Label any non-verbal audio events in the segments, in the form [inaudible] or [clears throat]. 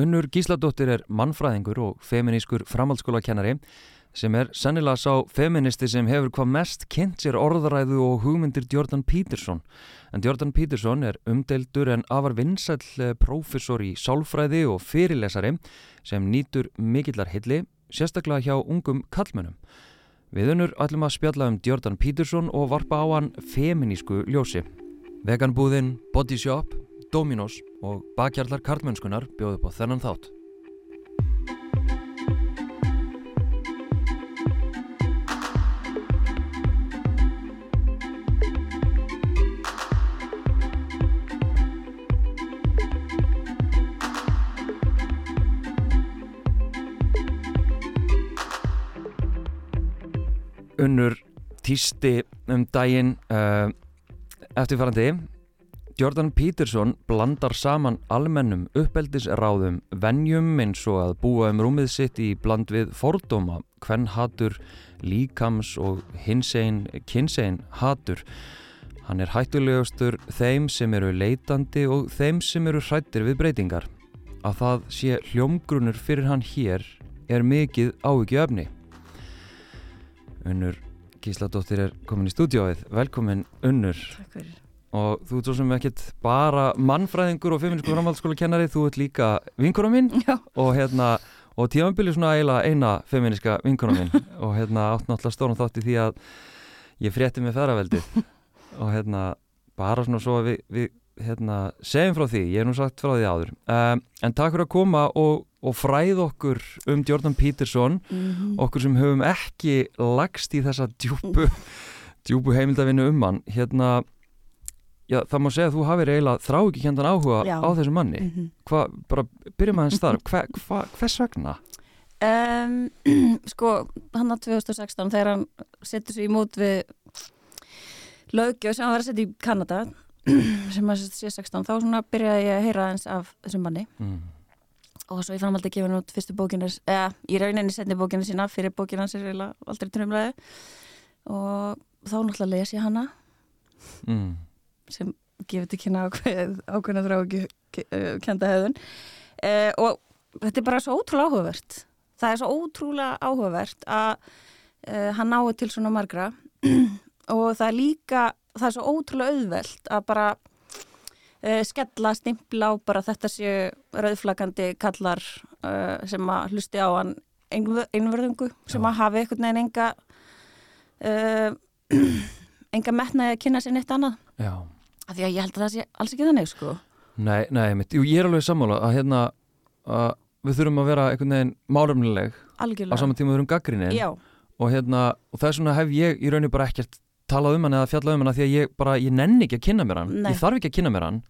Unnur Gísladóttir er mannfræðingur og feminískur framhaldsskólakennari sem er sannilega sá feministi sem hefur hvað mest kynnt sér orðræðu og hugmyndir Jordan Peterson. En Jordan Peterson er umdeildur en afar vinsæll eh, prófessor í sálfræði og fyrirlesari sem nýtur mikillar hilli, sérstaklega hjá ungum kallmönnum. Við unnur ætlum að spjalla um Jordan Peterson og varpa á hann feminísku ljósi. Veganbúðin, Body Shop, Dominos og bakhjarlar karlmennskunar bjóðu på þennan þátt. Unnur týsti um daginn uh, eftirfarandi Jordan Peterson blandar saman almennum uppeldisráðum venjum eins og að búa um rúmið sitt í bland við fordóma, hvern hatur, líkams og hinsegin, kynsegin hatur. Hann er hættulegustur þeim sem eru leitandi og þeim sem eru hrættir við breytingar. Að það sé hljómgrunur fyrir hann hér er mikið ávikið öfni. Unnur Gísladóttir er komin í stúdióið. Velkomin Unnur. Takk fyrir. Og þú ert svo sem ekkert bara mannfræðingur og feminísku framhaldsskóla kennari, þú ert líka vinkona minn Já. og hérna og tímanbili svona eiginlega eina feminíska vinkona minn [laughs] og hérna átt náttúrulega stórum þátti því að ég frétti með ferraveldi [laughs] og hérna bara svona svo að við, við hérna, segjum frá því, ég hef nú sagt frá því áður. Um, en takk fyrir að koma og, og fræð okkur um Jordan Peterson. Mm okkur sem höfum ekki lagst í þessa djúpu, [laughs] djúpu heimildavinnu um hann. Hérna, já, það má segja að þú hafið eiginlega þrá ekki kjendan áhuga Já. á þessu manni -hmm. Hva, bara byrjum aðeins þar hva, hva, hvers vegna? um, [clears throat] sko, hann að 2016 þegar hann setur sig í mót við lögjöf sem hann var að setja í Kanada [clears throat] sem að sé 16 þá svona byrjaði ég að heyra eins af þessum manni Mm. og svo ég framhaldi að gefa hann út fyrstu bókina eða í rauninni setni bókina sína fyrir bókina hans er eiginlega aldrei trumlaði og þá náttúrulega les ég hana Mm. Sem gefur til kynna ákveð, ákveðna þrá ekki kenda hefðun uh, og þetta er bara svo ótrúlega áhugavert. Það er svo ótrúlega áhugavert að uh, hann nái til svona margra. [clears throat] Og það er líka það er svo ótrúlega auðvelt að bara uh, skella stimpla á bara þetta séu rauðflagandi kallar uh, sem að hlusti á hann einvörðungu sem Já. að hafi einhvern veginn enga uh, [clears throat] enga metnaði að kynna sér neitt annað. Já, af því að ég held að það sé alls ekki þannig sko. Nei, nei, mitt, jú, ég er alveg sammála að hérna að við þurfum að vera einhvern veginn málumnileg á saman tíma við erum gaggrinni já, og hérna, og það er svona hef ég í rauninni bara ekkert talað um hann eða fjallað um hann því að ég bara, ég nenni ekki að kynna mér hann. Nei. ég þarf ekki að kynna mér hann.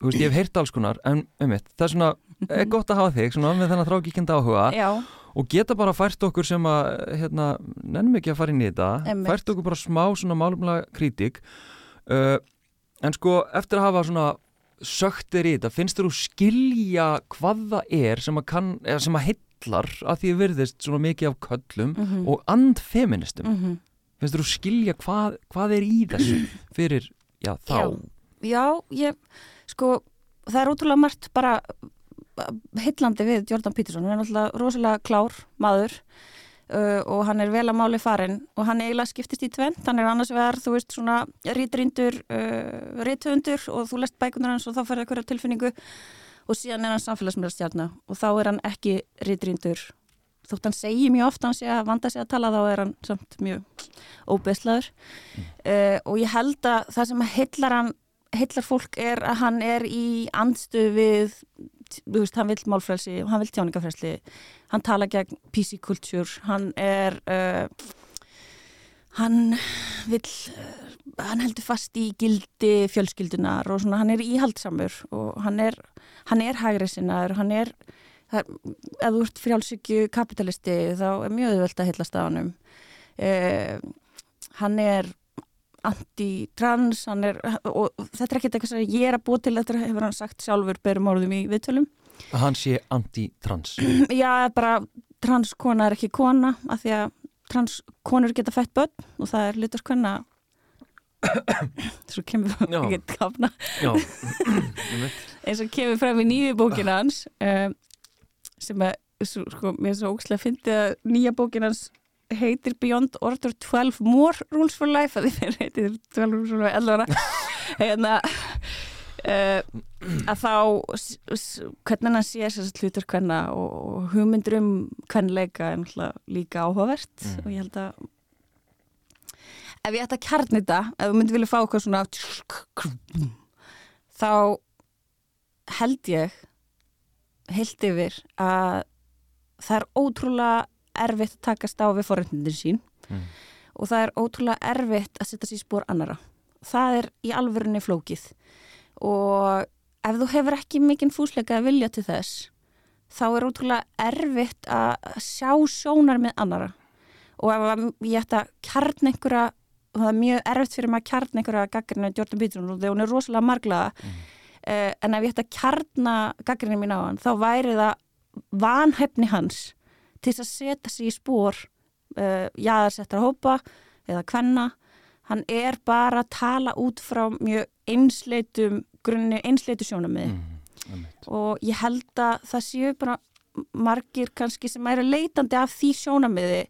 Þú veist, ég hef heyrt alls konar, en um mitt það er svona, er gott að hafa þig, svona með þennan þrákíkjandi áhuga. Já, og geta bara fært okkur sem að hérna, nennum ekki að fara inn í þetta. Fært okkur bara smá svona málumlega kritík uh, en sko eftir að hafa svona söktir í þetta, finnst þú skilja hvað það er sem að, kann, sem að heillar að því virðist svona mikið af köllum Mhm. og andfeministum mm finnst þér þú skilja hvað, hvað er í þessu [clears throat] fyrir, já, þá? Já. já, ég sko, það er ótrúlega margt bara hillandi við Jordan Peterson, hann er náttúrulega rosalega klár maður uh, og hann er vel að máli farin og hann eiginlega skiptist í tvent, hann er annars vegar þú veist svona rítríndur uh, ríthundur og þú lest bækunar hans og þá færði eitthvað tilfinningu. Og síðan er hann samfélagsmiðlastjarnar og þá er hann ekki rítríndur þótt hann segi mjög oft hann sé að vanda sig að tala þá er hann samt mjög óbeslaður uh, og ég held að það sem heillar hann heillar fólk er að hann er í andstu við þú veist, hann vill málfrelsi, hann vill tjáningafrelsi hann tala gegn PC kultúr hann er uh, hann vill uh, hann heldur fast í gildi fjölskyldunar og svona, hann er íhaldsamur og hann er, hann er hægri sinnaður, hann er það, ef þú ert frjálsykju kapitalisti þá er mjög auðvelt að heillast á hannum uh, hann er anti-trans er, og þetta er ekkert eitthvað sem ég er að búa til þetta hefur hann sagt sjálfur berum orðum í viðtölum. Að hann sé anti-trans. Já, bara transkona er ekki kona af því að transkonur geta fætt börn og það er hlutast kvenna. Svo kemur [laughs] ekki kafna. [laughs] Eins og kemur fram í nýju bókina hans um, sem að, svo, sko, mér er svo ógslega fyndið að nýja bókin hans heitir Beyond Order 12 More Rules for Life að því fyrir heitir 12 Rules for Life 11 ára [laughs] hérna uh, að þá hvernig hann sé þess að hlutur hvenna og, hugmyndur um hvernleika er náttúrulega líka áhugavert Mm. og ég held að ef ég ætti að kjarni þetta ef þú myndir vilja fá eitthvað svona þá held ég heilt yfir að það er ótrúlega erfitt að takast á við forröndinir sín. Mm. og það er ótrúlega erfitt að setja sér spór annara. Það er í alvörunni flókið. Og ef þú hefur ekki mikinn fúsleika að vilja til þess þá er ótrúlega erfitt að sjá sjónar með annara og ef að ég ætti að kjarn einhverja og það er mjög erfitt fyrir maður að kjarn einhverja gaggrinu Jordan Peterson og þegar hún er rosalega marglaða uh, en ef ég ætti að kjarna gaggrinu mín á hann þá væri það vanhefni hans til þess að setja sig í spór uh, jaðarsettra hópa eða kvenna. Hann er bara að tala út frá mjög einsleitum grunni, einsleitu sjónamiði Mm. og ég held að það séu bara margir kannski sem eru leitandi af því sjónamiði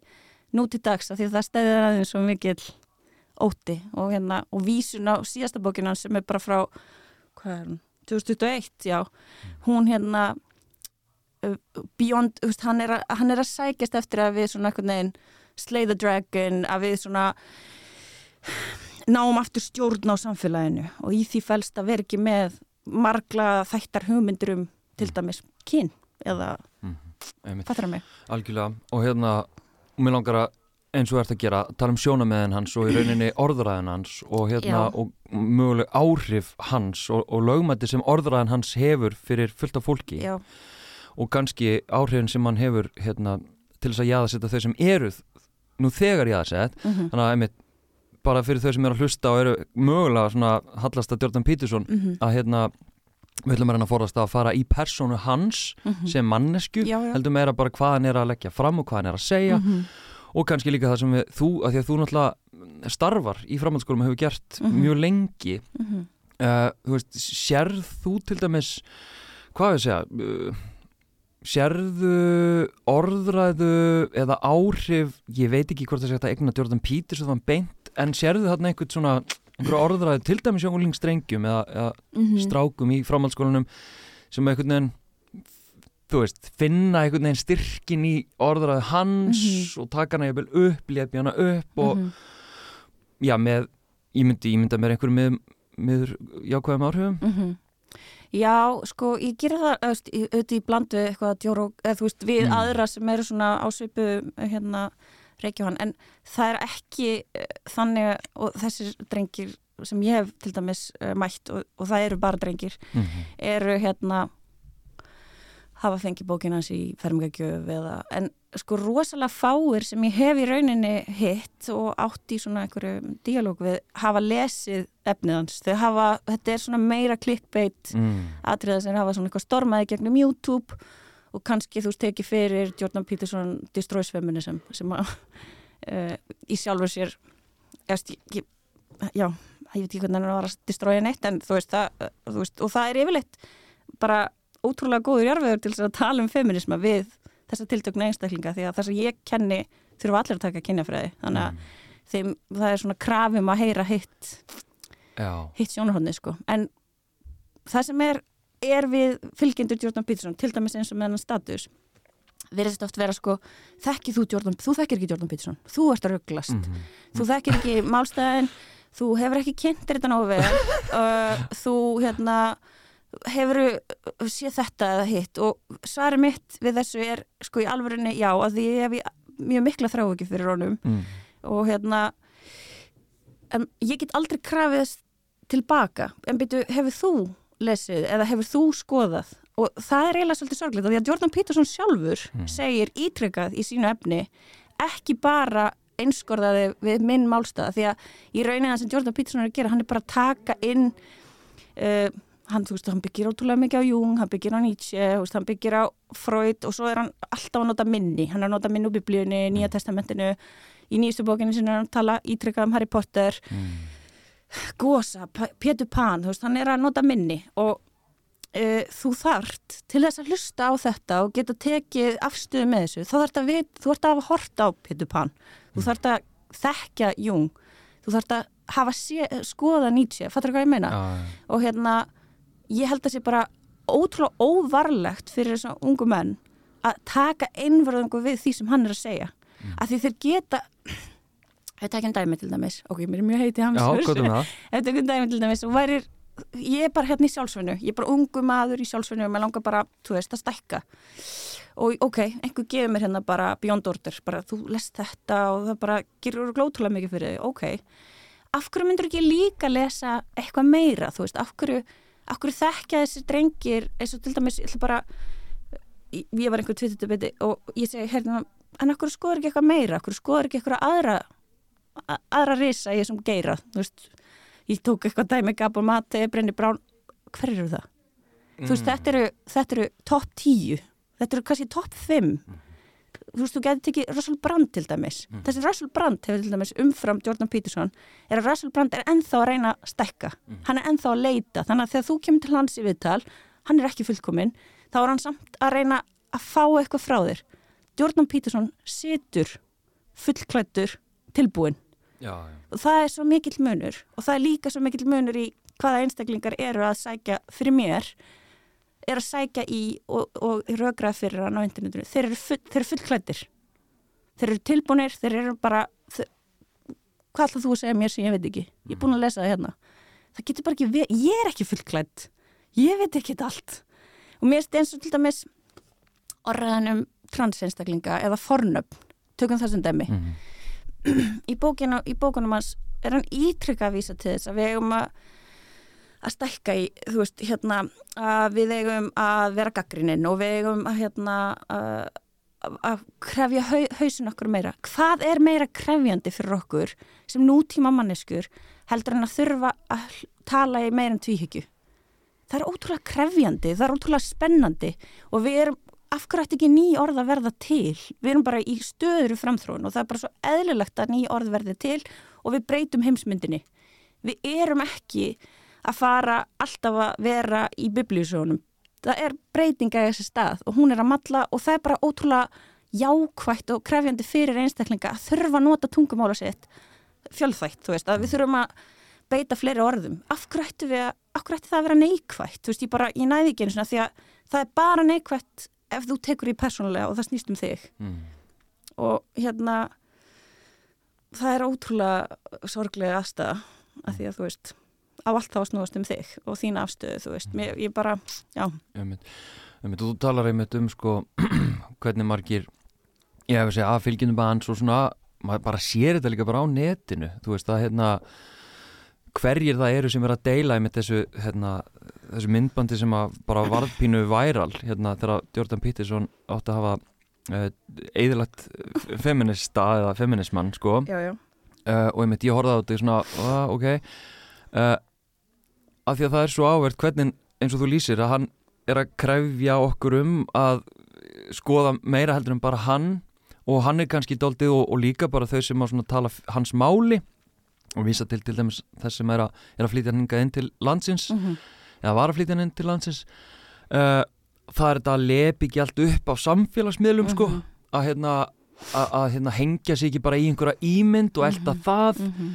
nú til dags af því að það stæðir aðeins svo mikill ótti. Og, hérna, og vísun á síðasta bókina sem er bara frá hvað er hún, 2021 já, hún hérna Beyond, þú veist, hann er, að, hann er að sækjast eftir að við svona einhvern veginn Slay the Dragon, að við svona náum aftur stjórn á samfélaginu og í því fælst að vera ekki með margla þættar hugmyndur um til dæmis kyn eða einmitt. fattur það mig? Algjörlega og hérna, mér langar að eins og ert að gera, tala um sjónameðin hans og í rauninni [clears throat] orðræðin hans og hérna Já. og möguleg áhrif hans og, og lögmætti sem orðræðin hans hefur fyrir fullt af fólki Já, og kannski áhrifin sem hann hefur hérna, til þess að jaðasetja þau sem eru nú þegar jaðasett mm þannig að einmitt bara fyrir þau sem eru að hlusta og eru mögulega svona hallast að Jordan Peterson -hmm. að hérna við ætlum að reyna að forast að fara í persónu hans sem mannesku. Já, já. heldur meira bara hvað hann er að leggja fram og hvað hann er að segja Mhm. og kannski líka það sem við, þú, að því að þú náttúrulega starfar í framhaldsskólum og hefur gert Mhm. mjög lengi uh, þú veist, sérð þú til dæmis hvað við segja uh, sérðu orðræðu eða áhrif ég veit ekki hvort það sé að egna Jordan Peters og þann beint, en sérðu þarna einhvern svona orðræðu til dæmis hjá unglingstrengjum eða, eða Mhm. strákum í framhaldsskólanum sem einhvern veginn þú veist, finna einhvern veginn styrkin í orðræðu hans og taka hana jafnvel upp, lepi hana upp og Mhm. já, með, ég myndi, ég myndi að mér einhverjum með, með jákvæðum áhrifum Mhm. Já, sko, ég gera það auðvitað í bland við eitthvað djóru, eða þú veist, við Mm. aðra sem eru svona ásvipu hérna reykjóhan, en það er ekki uh, þannig og þessir drengir sem ég hef til dæmis uh, mætt og, og það eru bara drengir mm eru hérna hafa fengið bókina hans í fermingagjöf eða, en sko rosalega fáir sem ég hef í rauninni hitt og átt í svona einhverju díalóg við hafa lesið efnið hans, þau hafa, þetta er svona meira clickbait mm. atriða sem hafa svona eitthvað stormaði gegnum YouTube og kannski þú veist tekið fyrir Jordan Peterson Destroys Feminism sem að uh, [laughs] í sjálfur sér erst, ég, já, ég veit ekki hvernig hann var að destroya neitt en þú veist, það, þú veist og það er yfirleitt bara ótrúlega góður jarfiður til að tala um feminisma við þessa tiltöknu einstaklinga því að það sem ég kenni þurfa allir að taka kynjafræði. Þannig að þeim, það er svona krafum að heyra hitt Já, hitt sjónarhóðni sko. En það sem er, er við fylgjendur Jordan Peterson, til dæmis eins og með hennan status verðist oft vera sko þekkir þú Jordan, þú þekkir ekki Jordan Peterson. Þú ert að rugglast, Mhm. þú þekkir ekki málstæðin, þú hefur ekki kynntir þetta nógu vel. [laughs] Uh, þú hérna hefur séð þetta eða hitt? Og svarið mitt við þessu er sko í alvörunni já að því ég hef mjög mikla þrá ekki fyrir honum. Mm. og hérna um, ég get aldrei krafið þess tilbaka. En byrju, hefur þú lesið eða hefur þú skoðað? Og það er eiginlega svolítið sorglega því að Jordan Peterson sjálfur Mm. segir ítrykkað í sínu efni ekki bara einskorðaði við minn málstæða því að í rauninna sem Jordan Peterson er að gera hann er bara að taka inn uh, hann, veist, hann byggir ótrúlega mikið á Jung, hann byggir á Nietzsche, veist, hann byggir á Freud og svo er hann alltaf að nota minni. Hann er að nota minni úr biblíunni, Nýja testamentinu. Í nýjastu bókinu er hann tala ítrykkað um Harry Potter. Mm. Gosa, P- Pétur Pan, veist, hann er að nota minni og uh, þú þart til þess að hlusta á þetta og geta tekið afstöðu með þessu, þá þarf að við, þú þarf að hafa hort á Peter Pan, þú þarf að þekkja Jung, þú þarf að hafa sé, skoða Nietzsche, fattur hvað ég meina? Já, Og hérna, ég held að sé bara ótrúlega óvarlegt fyrir þessum ungu menn að taka einvarðangu við því sem hann er að segja. Mm. Að því þeir geta, [clears throat] við tekjum dæmi til dæmis, ok, mér er mjög heitið hans. það? Ef þetta er dæmi til dæmis og værir, ég er bara hérna í sjálfsvinnu, ég er bara ungu maður í sjálfsvinnu og mér langar bara, þú veist, að stækka og ok, einhver gefur mér hérna bara beyond order, bara þú lest þetta og það bara gerur glótulega mikið fyrir þig, ok af hverju myndur ekki líka lesa eitthvað meira, þú veist, af hverju hverju þekkja þessi drengir eins og til dæmis, ég ætla bara ég ég var einhver tvitutubiti og ég segi hérna, en hverju skoður ekki eitthvað meira? Hverju skoður ekki eitthvað aðra aðra risa í þessum geira? Þú veist, ég tók eitthvað dæmi Gabor Mate, Brenni Brán. Hver eru það? Þú veist, þetta eru, þetta eru topp 10 þetta eru kannski topp 5 þú veist, þú getur tekið Russell Brand til dæmis. Þessi Russell Brand hefur til dæmis umfram Jordan Peterson, er að Russell Brand er ennþá að reyna að stekka, hann er ennþá að leita, þannig að þegar þú kemur til hans í viðtal hann er ekki fullkominn, þá er hann samt að reyna að fá eitthvað frá þér. Jordan Peterson situr fullklættur tilbúin Já, já. og það er svo mikill munur og það er líka svo mikill munur í hvaða einstaklingar eru að sækja fyrir mér er að sækja í og, og rögrað fyrir hann á internetinu. Þeir eru, full, þeir eru fullklættir þeir eru tilbúinir, þeir eru bara þeir, hvað ætlað þú að segja mér sem ég veit ekki? Ég er búin að lesa það hérna. Það getur bara ekki ég er ekki fullklætt ég veit ekki þetta allt. Og mér finnst eins og til dæmis orðanum transeinstaklinga eða fornöfn, tökum það sem dæmi. Í, bókinu, í bókunum hans er hann ítrykka að vísa til þess að við eigum að að stækka í, þú veist, hérna að við eigum að vera gaggrininn og við eigum að hérna að, að krefja hau, hausin okkur meira. Hvað er meira krefjandi fyrir okkur sem nútíma manneskur heldur en að þurfa að tala í meira en tvíhyggju? Það er ótrúlega krefjandi, það er ótrúlega spennandi og við erum, af hverju ætti ekki ný orð að verða til? Við erum bara í stöðuru framþróun og það er bara svo eðlilegt að ný orð verði til og við breytum heimsmyndinni. Við erum ekki að fara alltaf að vera í biblíusjónum. Það er breytinga í þessi stað og hún er að matla og það er bara ótrúlega jákvætt og krefjandi fyrir einstaklinga að þurfa að nota tungumála sitt fjölþætt, þú veist, að við þurfum að beita fleiri orðum. Af hverju ætti það að vera neikvætt? Þú veist, ég bara, ég næði ekki einu svona því að það er bara neikvætt ef þú tekur í persónulega og það snýst um þig. Mm. Og hérna, það er ótrúlega sorglega aðstæða að því að þú veist, á allt þá að snúast um þig og þína afstöðu, þú veist, mér, ég bara, já, Einmitt. Einmitt, þú talar einmitt um sko [clears throat] hvernig margir ég hef að segja að fylgjum banns og svona maður bara sér þetta líka bara á netinu. Þú veist að hérna hverjir það eru sem er að deila einmitt þessu hérna, þessu myndbandi sem að bara varðpínu væral hérna þegar Jordan Peterson átti að hafa uh, eðilagt feminista eða feminismann sko. Já, já, uh, og einmitt ég horfði á þetta í svona uh, ok. Uh, af því að það er svo ávert hvernig eins og þú lýsir að hann er að krefja okkur um að skoða meira heldur en bara hann og hann er kannski daldið og, og líka bara þau sem að tala hans máli og vísa til til dæmis þess sem er að, er að flytja hann inn til landsins mm eða var að flytja hann inn til landsins uh, það er þetta að lepi ekki allt upp á samfélagsmiðlum sko Mhm. að hérna að, að hérna, hengja sig ekki bara í einhverja ímynd og elda það Mhm.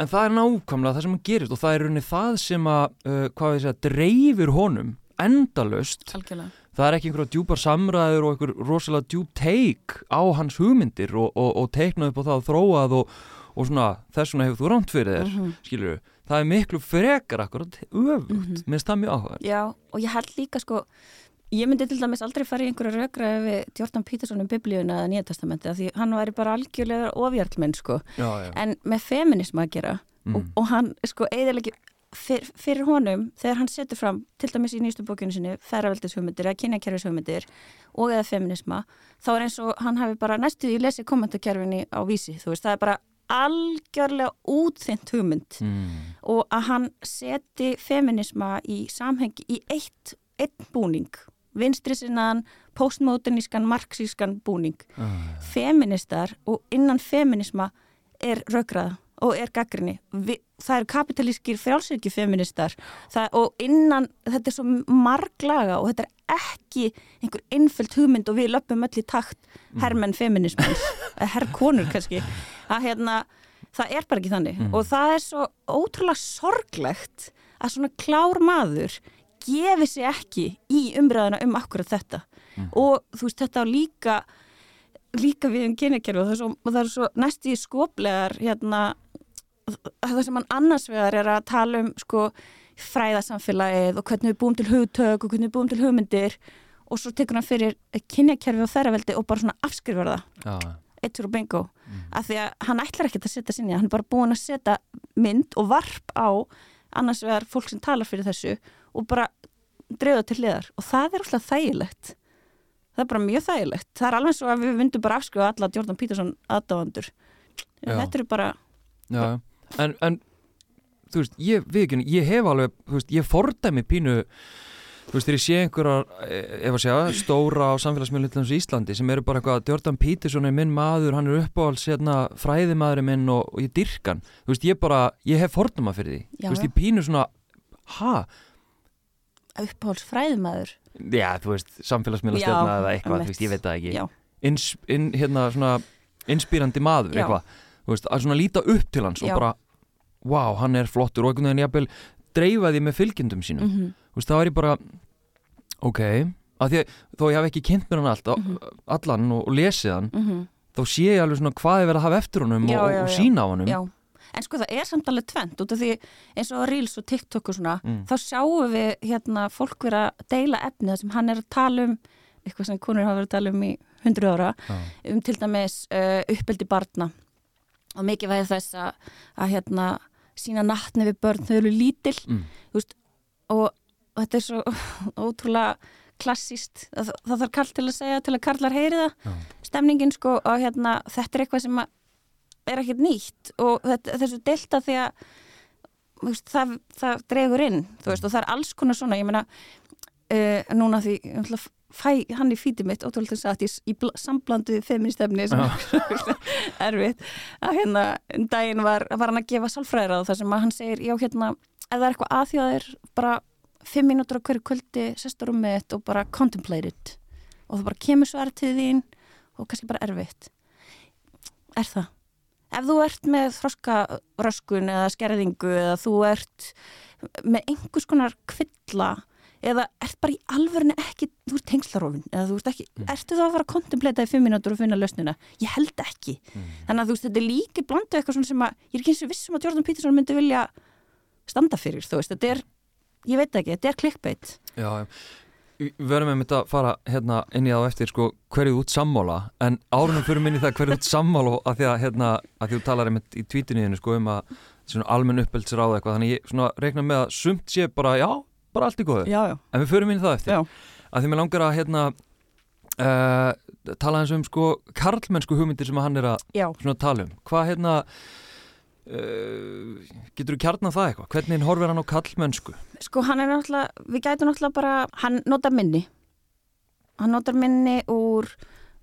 En það er nákvæmlega það sem hann gerist og það er rauninni það sem að uh, hvað við segja, dreifir honum endalöst, algjörlega. það er ekki einhverja djúpar samræður og einhver rosalega djúp teik á hans hugmyndir og, og, og teiknað upp á það og þróað og, og svona þess vegna hefur þú rámt fyrir þér Mhm. skilur það er miklu frekar akkurat öfugt, Mhm. minnst það mjög áhuga Já, og ég held líka sko, ég myndi til dæmis aldrei fara í einhverju rökraði við Jordan Peterson um biblíuna eða Nýja testamenti af því hann væri bara algjörlega ofjarlminn sko, en með feminisma að gera og, Mm. og hann sko eðalegi fyr, fyrir honum þegar hann setur fram til dæmis í nýstu bókinu sinni ferraveldishugmyndir eða kynjakerfishugmyndir og eða feminisma þá er eins og hann hafi bara næstu í lesið kommentakerfinni á vísi, þú veist, það er bara algjörlega útþynt hugmynd Mm. og að hann seti feminisma í samhengi í eitt, einn búning vinstri sinnaðan, postmodernískan marxískan búning. Ah, feministar og innan feminisma er raukraða og er gaggrinni það eru kapitalískir frjálsirki feministar það, og innan þetta er svo marglaga og þetta er ekki einhver einföld hugmynd og við löpum öll í takt mm. herrmenn feminismans herrkonur kannski. Að hérna, það er bara ekki þannig. Mm. og það er svo ótrúlega sorglegt að svona klár maður gefi sig ekki í umræðina um akkurat þetta mm. og þú veist þetta á líka líka við um kynikerfi og það er svo, svo næst í skoplegar hérna það sem hann annars vegar er að tala um sko fræðasamfélagið og hvernig við búum til hugtök og hvernig við búum til hugmyndir og svo tekur hann fyrir kynjakerfi og þærraveldi og bara svona afskrifar það ja. eittur og bingo mm. af því að hann ætlar ekki að setja sinni hann er bara búin að setja mynd og varp á annars vegar fólk sem talar fyrir þessu og bara dreyða til liðar og það er alltaf þægilegt. Það er bara mjög þægilegt. Það er alveg svo að við vundum bara afskrifa alla Jordan Peterson aðdáðandur þetta eru bara Já. En, en þú veist, ég, ekki, ég hef alveg, þú veist, ég fordæmi pínu þú veist, þegar ég sé einhverjar e, ef að segja, stóra á samfélagsmiðlunum í Íslandi sem eru bara eitthvað Jordan Peterson er minn maður, hann er uppáhalds hérna, fræðimaðurinn minn og, og ég dyrkan þú veist, ég bara, ég hef fordæma fyrir því. Já, þú veist, ég pínu svona, ha uppáhalds fræðimaður Já, þú veist, samfélagsmiðlastjörna eða eitthvað, þú veist, ég veit það ekki Ins, in, hérna, svona, inspírandi maður, Já. eitthvað þú veist, að svona líta upp til hans Já. og bara, wow, hann er flottur og einhvern veginn ég að dreifa því með fylgjendum sínum mm -hmm. þú veist, þá er ég bara ok, að því að þó ég hef ekki kynnt mér hann allt, mm -hmm. allan og, og lesið hann, mm -hmm. þá sé ég alveg svona hvað er verið að hafa eftir honum já, og, og sína á honum. En sko það er samt alveg tvent út af því eins og Reels og TikTok og svona mm. þá sjáum við hérna fólk vera að deila efnið sem hann er að tala um eitthvað sem konur hafa verið að tala um í hundru ára. Um til dæmis uh, uppeldi barna. Og mikið væði þess að, að hérna, sína nattni við börn þau eru lítil. Mm. veist, og, og þetta er svo [laughs] ótrúlega klassíst það, það þarf kallt til að segja til að karlar heyri það. Stemningin sko og hérna, þetta er eitthvað sem er ekkert nýtt og þetta, þessu delta því að veist, það, það dregur inn veist, og það er alls konar svona ég meina uh, núna því fæ hann í fítið mitt ótrúlega þess að í, í samblanduði feministefni sem er [laughs] erfitt að hérna um daginn var, var hann að gefa sálfræðir á það sem að hann segir já hérna ef það er eitthvað aðþjóðir bara fimm mínútur á hverju kvöldi sestur um mitt og bara contemplate it. Og það bara kemur svo erð til þín og kannski bara erfitt. Er það ef þú ert með þróskaröskun eða skerðingu eða þú ert með einhvers konar kvilla eða ert bara í alverðinu ekki þú ert tengslarofin, eða þú ert ekki mm. ertu þá að fara að kontempleta í fimm minútur og finna lausnina ég held ekki, mm. þannig að þú veist þetta er líki blandu eitthvað svona sem að ég er ekki eins og vissum að Jordan Peterson myndi vilja standa fyrir, þú veist, þetta er ég veit ekki, þetta er clickbait Já, við verðum þetta að fara hérna inn í þá eftir sko hverju út sammála, en árunum fyrir minni það hverju út sammála að því að hérna að þú talar einmitt í tvítunniðinu sko um að almenn uppeldsráð eitthvað, þannig ég svona reikna með að sumt sé bara já bara allt í já. en við förum inn í það eftir. Já. að því mér langar að hérna uh, tala eins um sko karlmennsku hugmyndir sem hann er að tala um. Hvað hérna uh, getur þú kjarnað það eitthvað? Hvernig horfir hann á karlmennsku? Sko hann er náttúrulega, við gætum náttúrulega bara hann notar minni. Hann notar minni úr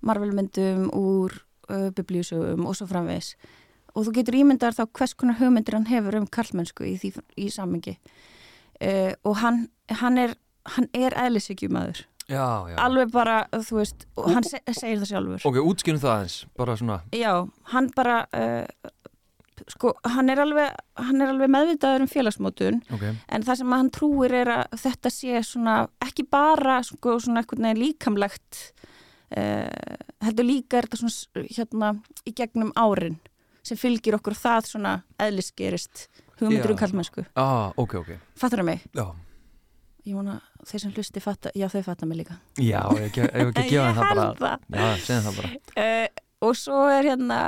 marvelmyndum, úr uh, biblíusögum og svo framvegs og þú getur ímyndar þá hvers konar hugmyndir hann hefur um karlmennsku í, því, í samengi uh, og hann, hann er, er eðlisvíkjumadur alveg bara, þú veist og hann se, segir það sjálfur. Ok, útskynum það eins, bara svona. Já, hann bara uh, sko, hann er alveg, hann er alveg meðvitaður um félagsmótun okay. en það sem hann trúir er að þetta sé svona, ekki bara sko, svona eitthvað líkamlegt uh, heldur líka er þetta svona hérna í gegnum árin sem fylgir okkur það svona eðlisgerist hugmyndur um kallmennsku ah, ok, ok. Fattar það mig? Já. Ég vona þeir sem hlusti fatta, já þau fatta mig líka. Já, ég hef ekki gefað það bara. Já, segja það bara. Uh, Og svo er hérna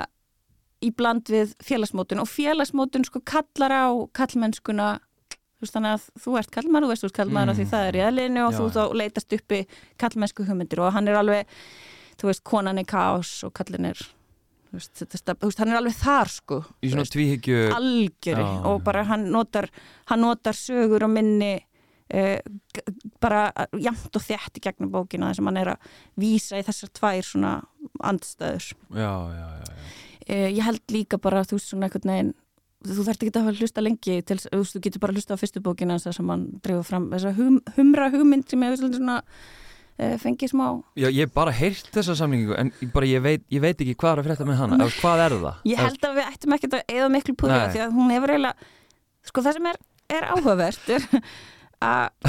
í bland við félagsmótun og félagsmótun sko kallar á kallmennskuna þú veist þannig að þú ert kallmann og veist þú ert kallmann mm. því það er í aðlinu og já, þú þá leitast uppi kallmennsku hugmyndir og hann er alveg þú veist konan er kás og kallin er Veist, þetta, veist, hann er alveg þar sko. Í svona tvíhyggju algjöri ah, og bara hann notar, hann notar sögur og minni eh, bara jæmt og þjætt í gegnum bókina þess að hann er að vísa í þessar tvær svona andstæður. Já, já, já, eh, ég held líka bara þú veist svona einhvern veginn þú þarft ekki að hafa hlusta lengi til, þú getur bara hlusta á fyrstu bókina þess að sem hann dreifur fram þessa hum, humra hugmynd sem ég hefur svona uh, fengið smá Já, ég hef bara heyrt þessa samlingu en bara, ég, veit, ég veit ekki hvað er að frétta með hana eða hvað er það? Ég held að við ættum ekkert að eða miklu púður því að hún hefur eiginlega sko það sem er, er áhugavert er að [laughs]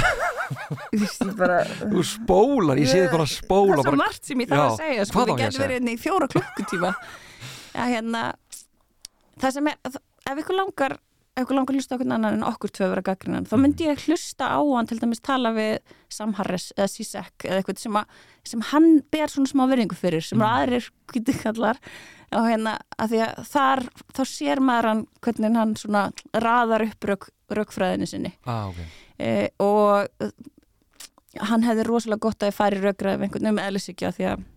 Þú spólar, ég sé þið bara spóla Það er svo margt sem ég þarf að segja sko, við getum verið inn í fjóra klukkutíma Já, hérna það sem er, ef ykkur langar ef ykkur langar að hlusta okkur annan en okkur tvö vera gaggrinnan, þá myndi ég hlusta á hann til dæmis tala við Sam Harris eða Sisek eða eitthvað sem, að, sem hann ber svona smá verðingu fyrir sem mm. aðrir kvíti kallar og hérna að því að þar þá sér maður hann hvernig hann svona raðar upp rauk, raukfræðinu sinni ah, okay. e, og hann hefði rosalega gott að ég fari raukræði með einhvern um eðlisíkja því að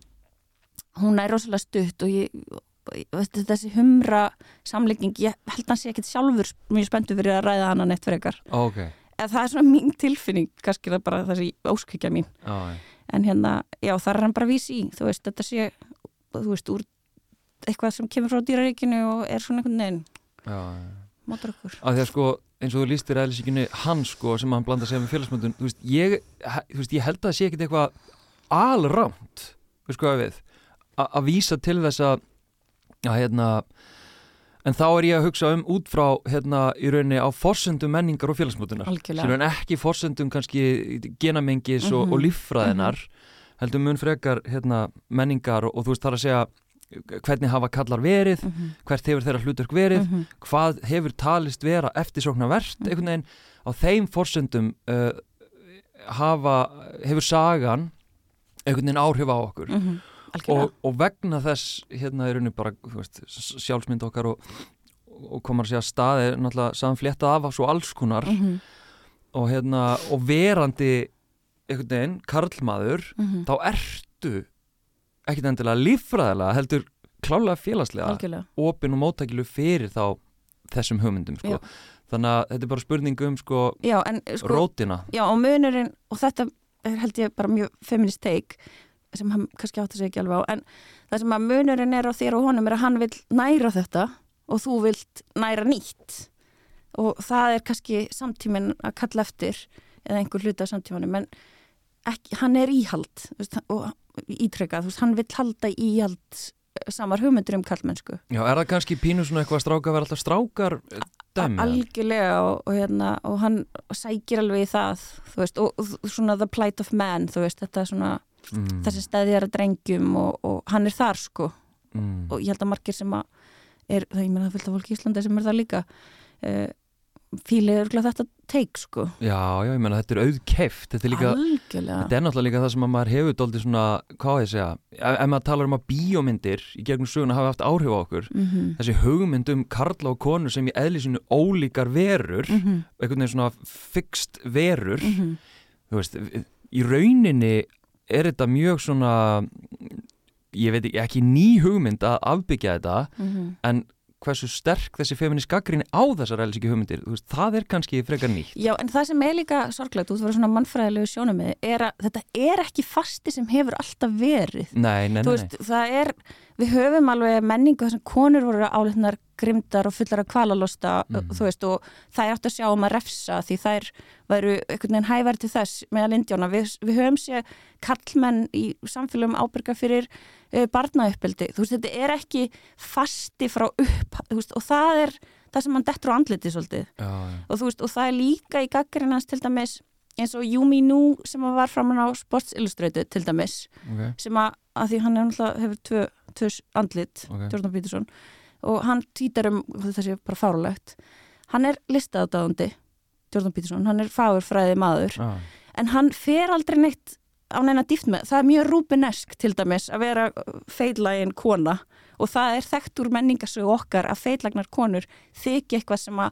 hún er rosalega stutt og ég þessi humra samlegging, ég held að hann sé ekki sjálfur mjög spenntu fyrir að ræða hann að neitt frekar. Okay. eða það er svona mín tilfinning kannski það er bara þessi óskykja mín. Oh, en hérna, já það er hann bara vísi í þú veist, þetta sé þú veist, úr eitthvað sem kemur frá dýraríkinu og er svona einhvern veginn mótur okkur. Að því að sko, eins og þú lístir aðeinsíkinu hann sko, sem hann blanda sig með félagsmöndun þú veist, ég, þú veist, ég held að það sé ekkit eitthvað alrámt, við sko að við að vísa til þess að Já, hérna, en þá er ég að hugsa um út frá, hérna, í rauninni á forsendum menningar og félagsmótunar. Algjörlega. Sem er ekki forsendum kannski genamengis mm -hmm. og, og mhm. líffræðinar, mm -hmm. heldur mun frekar, hérna, menningar og, og þú veist þar að segja hvernig hafa kallar verið, mm -hmm. hvert hefur þeirra hlutverk verið, mhm. hvað hefur talist vera eftirsóknar verðt, mhm. einhvern veginn á þeim forsendum uh, hafa, hefur sagan einhvern veginn áhrif á okkur og, og vegna þess hérna er unni bara veist, sjálfsmynd okkar og, og komar að staði náttúrulega samflétta af svo alls konar mm -hmm. og hérna og verandi einhvern veginn, karlmaður mm -hmm. þá ertu ekkert endilega líffræðilega heldur klálega félagslega opin og móttækilu fyrir þá þessum hugmyndum sko. þannig að þetta er bara spurning um sko, já, en, sko rótina Já og munurinn og þetta held ég bara mjög feminist take sem hann kannski átti sig ekki alveg á en það sem að munurinn er á þér og honum er að hann vil næra þetta og þú vilt næra nýtt og það er kannski samtíminn að kalla eftir eða einhver hluta samtímanum en ekki, hann er íhald veist, og ítrykkað, hann vil halda íhald samar hugmyndur um kallmennsku Já, er það kannski pínu svona eitthvað stráka að vera alltaf strákar dæmi? Algjörlega og, og, hérna, og hann sækir alveg í það veist, og, og svona the plight of man veist, þetta er svona mm. þessi stæðjara drengjum og, og hann er þar sko mm. og ég held að margir sem að er, það ég meina það fylgta fólk í Íslandi sem er það líka uh, fílið er þetta teik sko Já, já, ég meina þetta er auðkeft þetta er líka, Algjörlega. þetta er náttúrulega líka það sem að maður hefur doldið svona, hvað ég segja ef, ef maður talar um að bíómyndir í gegnum söguna hafa haft áhrif á okkur mm -hmm. þessi hugmynd um karla og konur sem í eðlisinu ólíkar verur mm -hmm. einhvern veginn svona fixt verur mm -hmm. þú veist, í rauninni er þetta mjög svona ég veit ekki, ekki ný hugmynd að afbyggja þetta mm -hmm. en hversu sterk þessi feminist gaggríni á þessar elsiki hugmyndir, veist, það er kannski frekar nýtt. Já, en það sem er líka sorglegt út frá svona mannfræðilegu sjónumið er að þetta er ekki fasti sem hefur alltaf verið. Nei, nei, nei. Veist, það er, við höfum alveg menningu þar sem konur voru áleitnar grimdar og fullar af kvalalosta mm. þú veist og það er átt að sjá um að refsa því þær væru einhvern veginn hævar til þess meðal indjána við, við höfum sér kallmenn í samfélagum ábyrga fyrir barnauppeldi, þú veist þetta er ekki fasti frá upp veist, og það er það sem mann dettur á andliti svolítið já, já. Og, veist, og það er líka í gaggarinnans til dæmis eins og Yumi Nu sem var framann á Sports Illustrated til dæmis okay. sem að, að því hann hefur tvö, tvö andlit, okay. Jordan Peterson og hann týtar um þessi bara fárulegt hann er listaðdáðandi Jordan Peterson, hann er fáurfræði maður ah. en hann fer aldrei neitt á neina dýft með, það er mjög rúbinesk til dæmis að vera feillægin kona og það er þekkt úr menningasögu okkar að feillagnar konur þykja eitthvað sem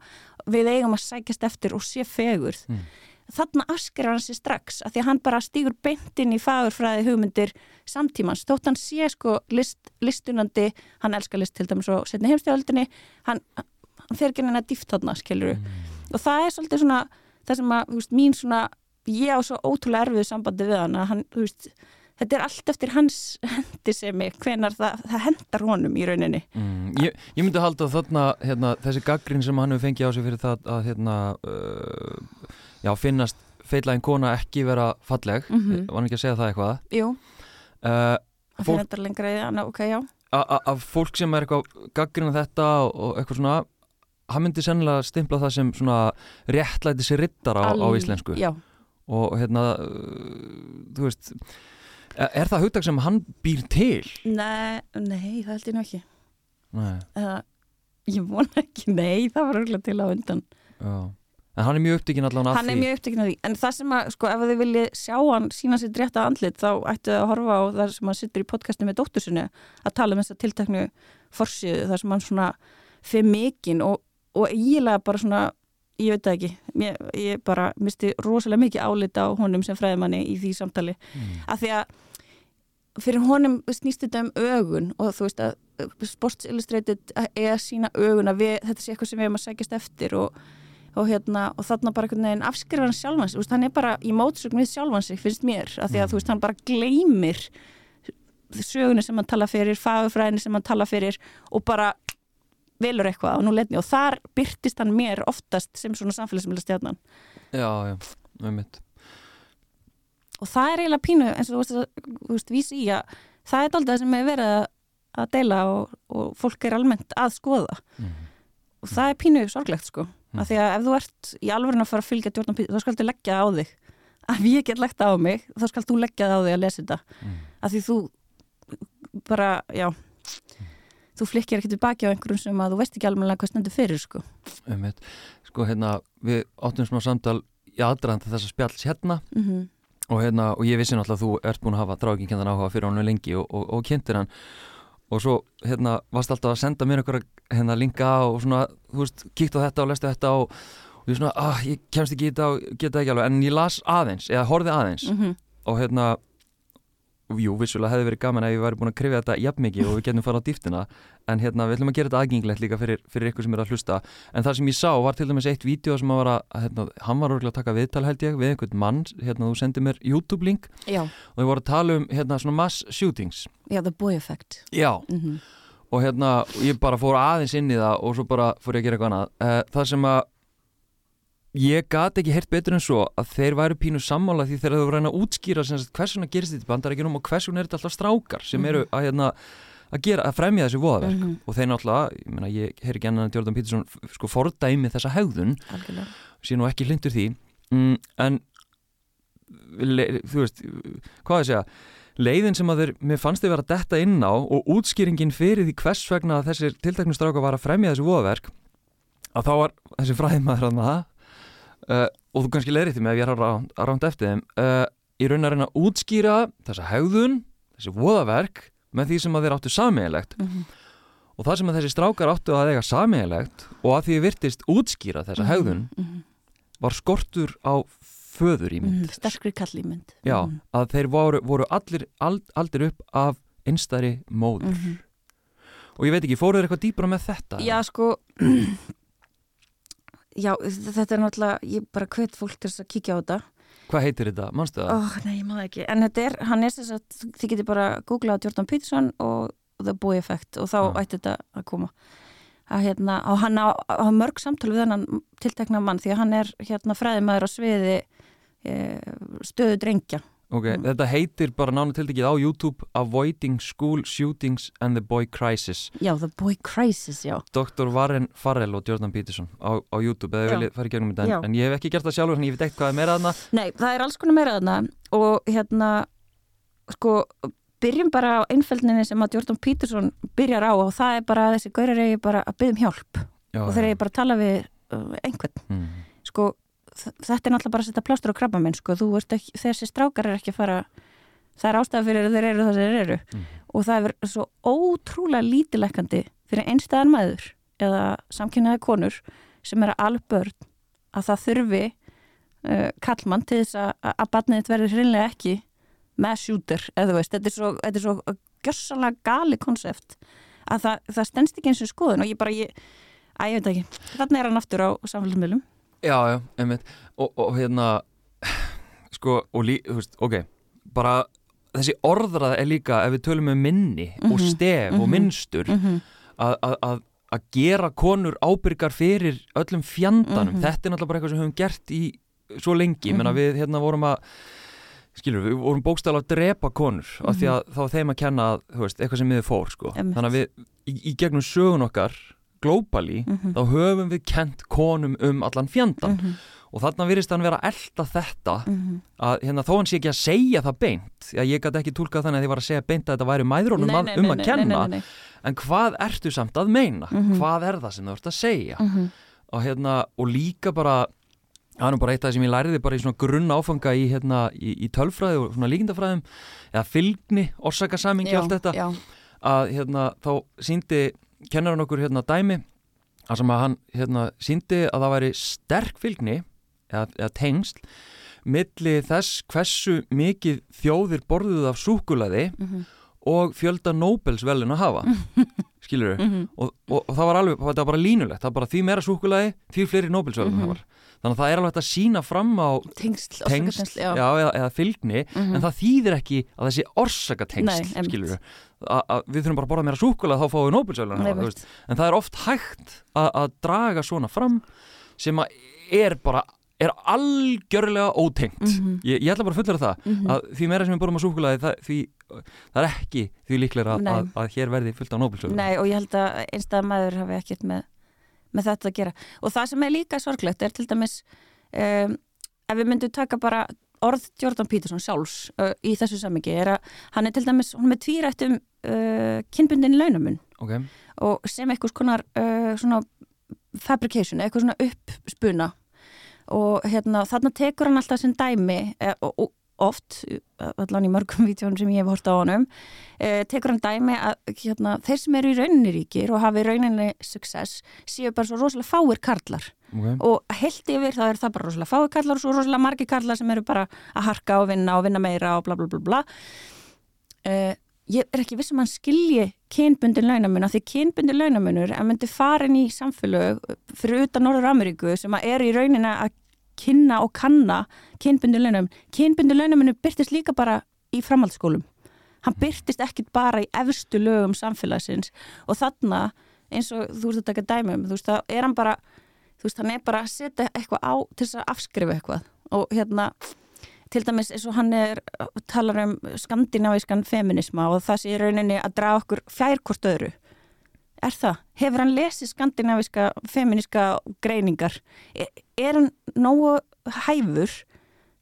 við eigum að sækjast eftir og sé fegurð. Mm. Þarna askar hann sér strax að því að hann bara stýgur beintinn í fagurfræði hugmyndir samtímans, þótt hann sé sko list, listunandi, hann elskar list til dæmis og setni heimstjáðaldinni hann, hann fer ekki neina dýft þarna, skiluru mm. og það er svolítið svona það sem að, þú veist, mín svona ég á svo ótrúlega erfið sambandi við hann að hann, þú veist þetta er allt eftir hans skemmtisemi hvenar það, það hendar honum í rauninni. Mm, ég, ég myndi halda þarna hérna, þessi gaggrin sem hann hefur fengið á sig fyrir það að hérna, uh, já, finnast feitlægin kona ekki vera falleg. Mm -hmm. var hann ekki að segja það eitthvað. Jú, uh, það Fólk- fyrir þetta lengra í það, ok, já. A- a- af fólk sem er eitthvað gaggrina þetta og, og eitthvað svona hann myndi sennilega stimpla það sem svona réttlæti sér rittara á, á íslensku. Já, og hérna uh, þú veist er, er það hugtak sem hann býr til? nei, nei, það held ég nú ekki. Nei, eða, ég vona ekki, nei, það var örgulega til á undan. Já. En hann er mjög upptikinn allan af hann er mjög upptekinn af því, en það sem að sko, ef þið viljið sjá hann sína sér rétta andlit þá ættu að horfa á það sem hann sittur í podcasti með dóttur sinni að tala um þessa tilteknu forsíðu, þar sem hann svona fyrir mikinn og, og eiginlega bara svona, ég veit það ekki ég, ég bara misti rosalega mikið álita á honum sem fræðimanni í því samtali mm. af því að fyrir honum snýst þetta um ögun og þú veist að Sports Illustrated er að sína ögun að við, þetta sé eitthvað sem við erum að sækjast eftir og, og, hérna, og þarna bara einhvern veginn afskrifar hann sjálfan sig, Þú veist, hann er bara í mótsögn við sjálfan sig, finnst mér, af því að Mm. þú veist, hann bara gleymir sögunni sem hann tala fyrir, fagurfræðinni sem hann tala fyrir og bara velur eitthvað og nú letni og þar byrtist hann mér oftast sem svona samfélagsmiðla stjarnan. Já, já, um mitt og það er eiginlega pínu eins og þú veist, þú í að það er það sem er verið að, deila og, og fólk er almennt að skoða. Mm. og það er pínu sorglegt sko. Mm. af því að ef þú ert í alvörinu að fara að fylgja Jordan Peterson þá skaltu leggja það á þig. Ef ég get það á mig þá skal þú leggja það á þig að lesa þetta. Mm. af því þú bara, já þú flikkir ekki tilbaki á einhverjum sem að þú veist ekki alveg hvað stendur fyrir sko. Um mitt Sko hérna, við áttum smá samtal í aðdraðan þess að spjalls hérna mm -hmm. og hérna, og ég vissi náttúrulega að þú ert búin að hafa drákinkendan áhuga fyrir honum lengi og, og, og kynntir hann. Og svo hérna varst alltaf að senda mér einhverja hérna linka og svona, þú veist, kíkt á þetta og lestu þetta og, og ég svona, ah, ég kemst ekki í þetta og geta ekki alveg, en ég las aðeins eða horfði aðeins Mm og hérna jú, vissulega hefði verið gaman ef ég væri búin að krifja þetta jafn mikið og við getum fara á dýftina en hérna, við ætlum að gera þetta aðgengilegt líka fyrir, fyrir ykkur sem er að hlusta. En það sem ég sá var til dæmis eitt vídeo sem að var að, hérna, hann var örgulega að taka viðtal held ég við einhvern mann, hérna, þú sendið mér YouTube link já, og við vorum að tala um hérna svona mass shootings. Já, the boy effect. Já, mm og hérna ég bara fór aðeins inn í það og svo bara fór ég að gera eitthvað annað. Uh, það sem að ég gat ekki heyrt betur en svo að þeir væru pínu sammála því þegar að reyna að útskýra sem sagt, hvers vegna gerist þetta í bandarækjunum og hvers vegna er þetta alltaf strákar sem eru að, hérna, að, gera, að fremja þessi voðaverk. Mhm. og þeir náttúrulega, ég meina ég heyr ekki annan að Jordan Peterson sko fordæmi þessa algjörlega. Sé nú ekki hlindur því. Mm, en þú veist, hvað ég segja? Leiðin sem að þeir, mér fannst þið vera detta inn á og útskýringin fyrir því hvers vegna þessir tilteknum stráka var að fremja þessi voðaverk að þá var þessi fræðimaður að maður uh, og þú kannski leiðir því með ef ég er að ránt eftir þeim uh, í raun að reyna að útskýra þessa hegðun, þessi voðaverk með því sem að þeir áttu sameiginlegt mm -hmm. og það sem að þessi strákar áttu að eiga sameiginlegt og að því virtist útskýra þessa hegðun var skortur á föður í mynd mm, sterkri kallímynd Já, Mhm. að þeir voru, voru allir ald, aldir upp af einstæri móður Mhm. og ég veit ekki, fóruður eitthvað dýbra með þetta? Já, sko Já, þetta er náttúrulega ég bara hvet fólk til að kíkja á þetta Hvað heitir þetta? Manstu það? oh, Nei, ég maður ekki, en þetta er, hann er þess að þið getur bara googlað Jordan Peterson og The Boy Effect og þá Já. ætti þetta að koma að hérna, og hann á, á mörg samtal við hennan tiltekna mann því að hann er hérna fræðimæður á sviði e, stöðu drengja Ok, Mm. þetta heitir bara nánu tildekið á YouTube Avoiding School Shootings and the Boy Crisis Já, The Boy Crisis, já Dr. Warren Farrell og Jordan Peterson á, á YouTube, eða viljið fara í gegnum þetta en, en ég hef ekki gert það sjálfur, þannig ég veit ekkert hvað er meira þarna Nei, það er alls konar meira þarna og hérna sko, byrjum bara á einfældninni sem að Jordan Peterson byrjar á og það er bara þessi gaurar eigi bara að byrjum hjálp Já, og þeir eigi bara að tala við uh, einhvern mm. sko, þetta er náttúrulega bara að setja plástur á krabba minn sko, ekki, þessi strákar er ekki að fara það er ástæða fyrir að þeir eru það sem þeir eru. Mm. og það er svo ótrúlega lítilekkandi fyrir einstæðan maður eða samkynnaði konur sem er að albörn að það þurfi uh, kallmann til þess að, þitt verður hreinlega ekki með shooter, eða þú veist, þetta er svo, þetta er svo gjössalega gali konsept að það, það stendst ekki eins og skoðun. Og ég bara, ég, að ég veit ekki. Þannig er hann aftur á samfélagsmiðlum Já, já, einmitt og, og hérna [sighs] sko, og lí, þú veist, ok bara þessi orðrað er líka ef við tölum um minni mm -hmm. og Mhm, stef og mhm. minnstur mm -hmm. að- að að- að gera konur ábyrgar fyrir öllum fjandanum Mhm. þetta er náttúrulega bara eitthvað sem við höfum gert í svo lengi, mm Mhm. -hmm. við hérna vorum að skilur við, við vorum bókstæla að drepa konur af því að þá var þeim að kenna þú veist, eitthvað sem miður fór sko. Mhm. Þannig að við í, í gegnum sögun okkar globally, Mhm. þá höfum við kent konum um allan fjandan Mhm. og þarna virðist hann vera elda þetta Mhm. að hérna, þó hann sé ekki að segja það beint að ég gæti ekki tólkað þannig að ég var að segja beint að þetta væri mæðrónum Nei, nei, um nei, að kenna en hvað ertu samt að meina Mhm. hvað er það sem þú ert að segja Mhm. og, hérna, og líka bara það er bara eitt af það sem ég læriði bara í svona grunn áfanga í, hérna, í, í tölfræði og svona líkindafræðum eða fylgni, orsakasamingi Já, allt þetta já. að hérna, þá síndi kennar hann okkur hérna dæmi að sem að hann hérna, síndi að það væri sterk fylgni eða, eða tengsl milli þess hversu mikið þjóðir borðuð af súkulaði Mhm. og fjölda Nobels velun að hafa [laughs] skilur Mhm. og, og, og það var alveg, það var bara línulegt það var bara því meira súkulaði, því fleiri Nobels velun Mhm. hafar þannig að það er alveg að sína fram á Tengsl, tengsl, já. já. eða, eða fylgni Mhm. en það þýðir ekki að þessi orsakatengsl skilur við þurfum bara að borða meira súkulega þá fáum við veist. en það er oft hægt að, að draga svona fram sem að er bara er algjörlega ótengt Mhm. ég, ég ætla bara að fullera það Mhm. að því meira sem við borðum á súkulega það, því, það er ekki því líklega Nei. að, að hér verði fullt á Nobelsvölun Nei og ég held að einstæða maður hafi ekkert með, með þetta að gera. Og það sem er líka sorglegt er til dæmis um, ef við myndum taka bara orð Jordan Peterson sjálfs uh, í þessu samingi er að hann er til dæmis hún er með tvírætt um uh, kynbundin launamun. Okay. og sem eitthvað konar uh, svona fabrication, eitthvað svona uppspuna. Og hérna þarna tekur hann alltaf sem dæmi eh, og, og oft, allan í mörgum [laughs] vítjónum sem ég hef hort á honum eh, tekur hann dæmi að hérna, þeir sem eru í rauninni ríkir og hafi rauninni success séu bara svo rosalega fáir karlar Okay. og heilt yfir þá er það bara rosalega fáir karlar og svo rosalega margir karlar sem eru bara að harka og vinna og vinna meira og bla bla bla bla uh, ég er ekki viss um að hann skilji kynbundin launamun af því kynbundin launamunur að myndi farin í samfélög fyrir utan Norður Ameríku sem að er í rauninna að kynna og kanna kynbundin launamun kynbundin launamunur byrtist líka bara í framhaldsskólum. Hann byrtist ekkit bara í efstu lögum samfélagsins. Og þarna eins og þú veist að taka dæmum þú veist þá er hann bara þú veist, hann er bara að setja eitthvað á til þess að afskrifa eitthvað. Og hérna til dæmis eins og hann er talar um skandinavískan feminisma og það sé rauninni að draga okkur fjærkort öðru er það? Hefur hann lesið skandinavíska feminiska greiningar? Er, er hann nógu hæfur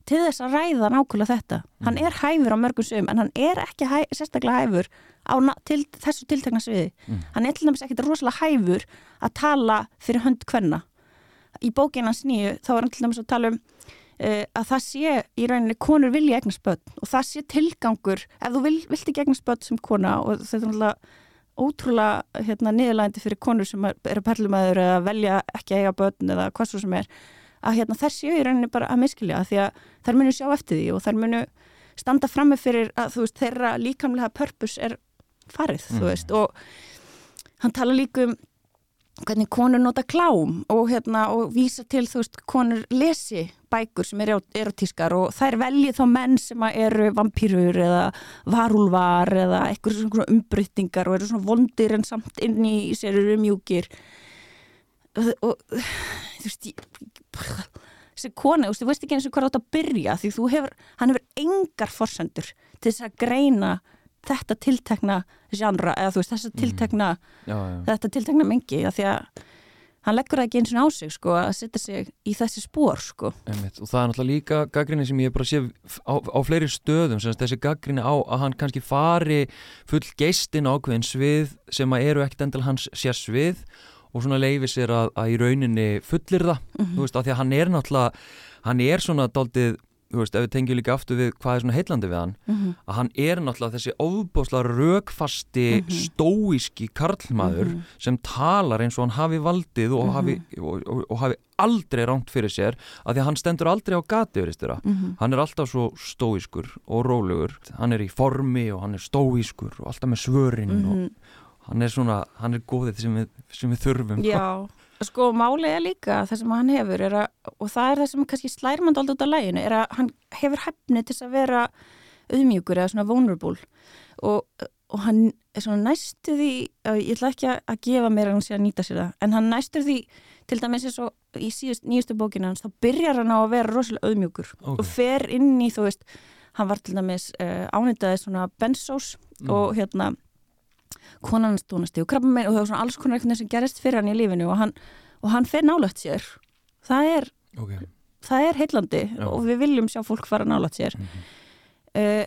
til þess að ræða nákvæmlega þetta? Hann er hæfur á mörgum sögum en hann er ekki hæ, sérstaklega hæfur á til, þessu tiltekna sviði. Mm. Hann er til dæmis ekkit rosalega hæfur að tala fyrir hönd hvenna. Í bókinans nýju þá er hann til dæmis að tala um uh, að það sé í rauninni konur vilja börn og það sé tilgangur ef þú vil, vilt ekki börn sem kona og þetta er náttúrulega ótrúlega hérna, niðurlægandi fyrir konur sem er- eru perlumæður eða velja ekki að eiga börn eða hvað svo sem er að hérna, þær séu í rauninni bara að miskilja því að þær munu sjá eftir því og þær munu standa frammi fyrir að veist þeirra líkamlega purpose er farið Mhm. veist og hann tala líka um hvernig konur nota klám og, hérna, og vísa til þú veist konur lesi bækur sem eru erotískar og þær velji þá menn sem að eru vampýrur eða varúlvar eða eitthvað svona umbryttingar og eru svona vondir en samt inn í sér eru mjúkir og, þú veist ég, þessi kona, þú veist, ekki eins og hvað átt að byrja því þú hefur, hann hefur engar forsendur til þess að greina þetta tiltekna genre eða þú veist, þessa tiltekna já, já. þetta tiltekna mengi að því að hann leggur það ekki eins og á sig sko að setja sig í þessi spór sko Einmitt. og það er náttúrulega líka gaggrinni sem ég bara sé á, á fleiri stöðum þessi gaggrinni á að hann kannski fari full geistin ákveðin svið sem að eru ekkert endal hans sér svið og svona leifi sér að, að í rauninni fullir það, Mhm. þú veist, af því að hann er náttúrulega hann er svona daldið þú veist, ef við tengjum líka aftur við hvað er svona heitlandi við hann, Mhm. að hann er náttúrulega þessi óbúslega rökfasti Mhm. stóíski karlmaður Mhm. sem talar eins og hann hafi valdið og, Mhm. hafi, og, og, og hafi aldrei rámt fyrir sér af því að hann stendur aldrei á gati veristira. Mhm. hann er alltaf svo stóískur og rólegur hann er í formi og hann er stóískur og alltaf með svörin og Mhm. hann er svona, hann er góðið sem við, sem við þurfum Já, sko málið er líka það sem hann hefur að, og það er það sem kannski slærmand aldrei út af læginu er að hann hefur hefni til að vera auðmjúkur eða svona vulnerable og, og hann er svona næstu því ég ætla ekki að gefa mér að hann sé að nýta sér það en hann næstur því til dæmis eins og í síðust nýjustu bókinu hans þá byrjar hann á að vera rosalega auðmjúkur Ok. og fer inn í þú veist hann var til dæmis uh, ánýtaði svona bensós Mm. og hérna konan hans dónasti og krabba megin og það var svona alls konar eitthvað sem gerist fyrir hann í lífinu og hann, og hann fer nálægt sér það er, ok, það er heillandi Já. og við viljum sjá fólk fara nálægt sér Mhm. uh,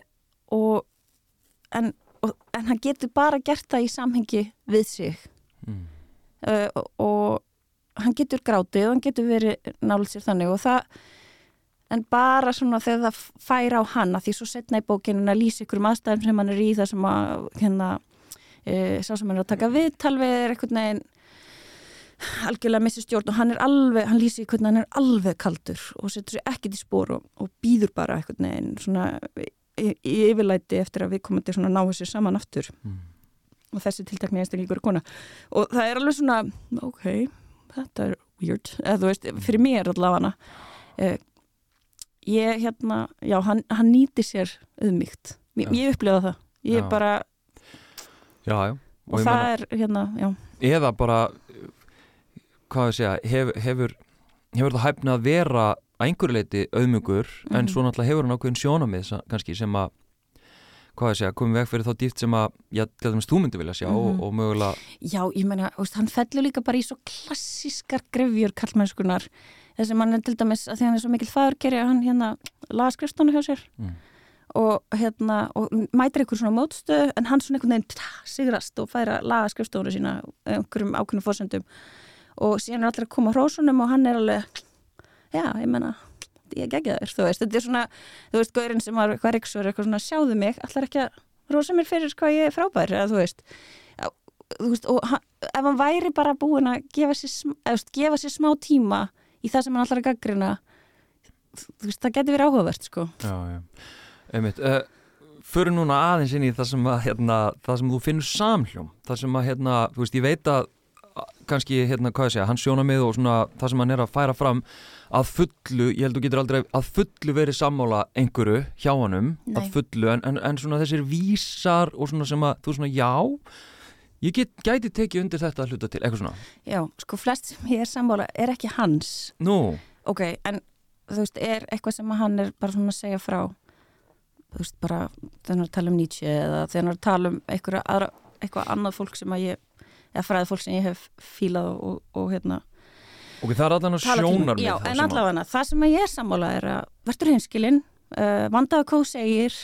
og, en, og en hann getur bara gert það í samhengi við sig mm. uh, og, og hann getur grátið og hann getur verið nálægt sér þannig og það en bara svona þegar það fær á hann að því svo setna í bókinu að lýsa ykkur um aðstæðum sem hann er í það sem að hérna e, sá sem hann er að taka viðtal við er eitthvað neginn algjörlega missi stjórn og hann er alveg, hann lýsi hvernig hann er alveg kaldur og setur sér ekkert í spór og, og býður bara eitthvað neginn svona í, í yfirlæti eftir að við komum til svona náðu sér saman aftur. Mm. og þessi tiltakni er kona. Og það er alveg svona, ok þetta er weird, eða þú veist fyrir mér allavega eh, ég hérna, já, hann, hann nýti sér auðmygt, ég, ég upplifa það. Ég Já. bara, já, já og, ég það meina- er hérna, já, eða bara hvað ég segja, hef, hefur hefur það hæfna að vera að einhverju leiti auðmugur, en Mhm. svo náttúrulega hefur hann ákveðin sjónamið kannski sem að hvað ég segja, komið veg fyrir þá dýft sem að já, til dæmis þú myndi vilja sjá Mhm. og, og mögulega já, ég veist, hann fellur líka bara í svo klassískar grefjur kallmennskunar þessi mann er til dæmis að því hann er svo mikil fagurkeri að hann hérna laga skrifstónu hjá sér mm. Og hérna og mætir einhver svona mótstöð en hann svona einhvern veginn sigrast og færa laga skrifstofunum sína einhverjum ákveðnum fórsendum og síðan er allir að koma hrósunum og hann er alveg já, ég menna ég gegja þér, þú veist, þetta er svona þú veist, gaurinn sem var eitthvað reyksur eitthvað svona sjáðu mig, allar ekki að rósa mér fyrir hvað ég er frábær, eða þú veist. Já, þú veist, og hann, ef hann væri bara búin að gefa sér, eða, veist, gefa sér smá tíma í það sem hann allar að gaggrina þú veist, það getur verið áhugavert, sko. Já, já, einmitt uh, Föru núna aðeins inn í það sem að hérna, það sem þú finnur samhljóm það sem að, hérna, þú veist, ég veit að að kannski, hérna, hvað ég segja, hans sjónamið og svona það sem hann er að færa fram að fullu, ég held þú getur aldrei að fullu verið sammála einhverju hjá honum Nei. að fullu, en, en, en svona þessir vísar og svona sem að, þú svona, já ég get, gæti tekið undir þetta að hluta til, eitthvað svona, Já, sko flest sem ég er sammála er ekki hans. Nú. Ok, en þú veist, er eitthvað sem að hann er bara svona að segja frá þú veist, bara þegar hann er að tala um Nietzsche eða þegar hann er að tala um eitthvað, aðra, eitthvað annað fólk sem að ég eða fræði fólk sem ég hef fílað og, og, og hérna ok, það er að til- sjónar Já, en allavega, það sem að ég er sammála er að verður hinskilinn, uh, vandaðu hvað þú segir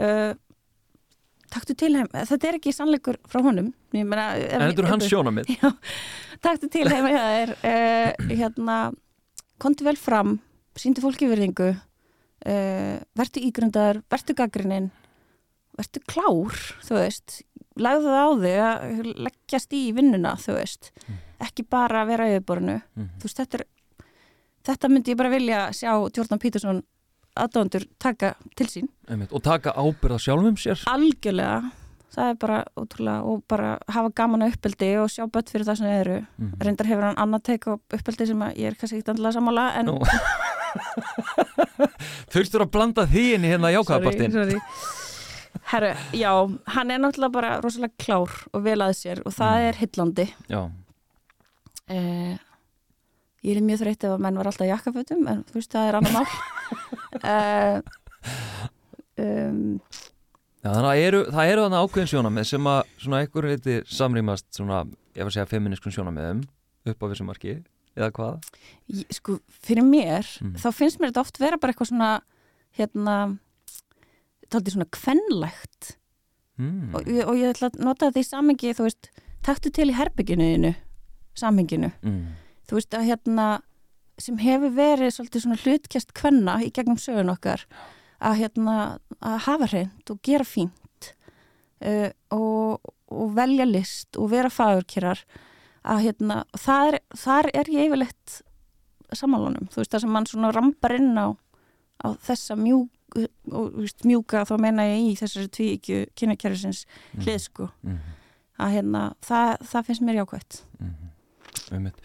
uh, taktu til heim, þetta er ekki sannleikur frá honum meina, en þetta er ef- hans sjónamið Já, taktu til heima hjá þér uh, hérna komdu vel fram, síndu fólki virðingu uh, vertu ígrundaður vertu gaggrinnin vertu klár, þú veist. Lagðu það á þig að leggjast í vinnuna, þú veist. Ekki bara vera á yfirborinu Mhm. þú veist, þetta er þetta myndi ég bara vilja sjá Jordan Peterson aðdóndur taka til sín. Einmitt, og taka ábyrða sjálfum sér. Algjörlega, það er bara ótrúlega og bara hafa gaman að uppeldi og sjá börn fyrir það sem þau eru. Mhm. reyndar hefur hann annað teik á uppeldi sem ég er kannski ekki andlega sammála en Nú. [laughs] Þurftur að blanda því inn í hérna jákvæðapartin sorry. Herru, já, hann er náttúrulega bara rosalega klár og vel að sér og það Mm. er hillandi Já, eh, ég er mjög þreytt ef að menn var alltaf jakkafötum en þú veist, það er annar mál. [laughs] Eh, um, Já það eru þannig ákveðin sjónamið sem að svona einhver heiti samrýmast svona, ég var að segja feministkun sjónamiðum upp á þessu marki, eða hvað sko, fyrir mér Mm. þá finnst mér þetta oft vera bara eitthvað svona hérna taldið svona kvenlægt mm. og, og ég ætla að nota þetta í samhengi þú veist, taktu til í herbygginu samhenginu, Mm. þú veist að hérna sem hefur verið svolítið svona hlutkjast kvenna í gegnum sögun okkar að hérna að hafa hreint og gera fínt uh, og, og velja list og vera fagurkerar að hérna, þar, þar er ég yfirleitt sammálunum, þú veist það sem mann svona rambar inn á, á þessa mjúk veist, mjúka þá meina ég í þessari tvíkju kynakjærisins Mm. hlið sko Mm. að hérna, það, það finnst mér jákvæmt Mm. Einmitt.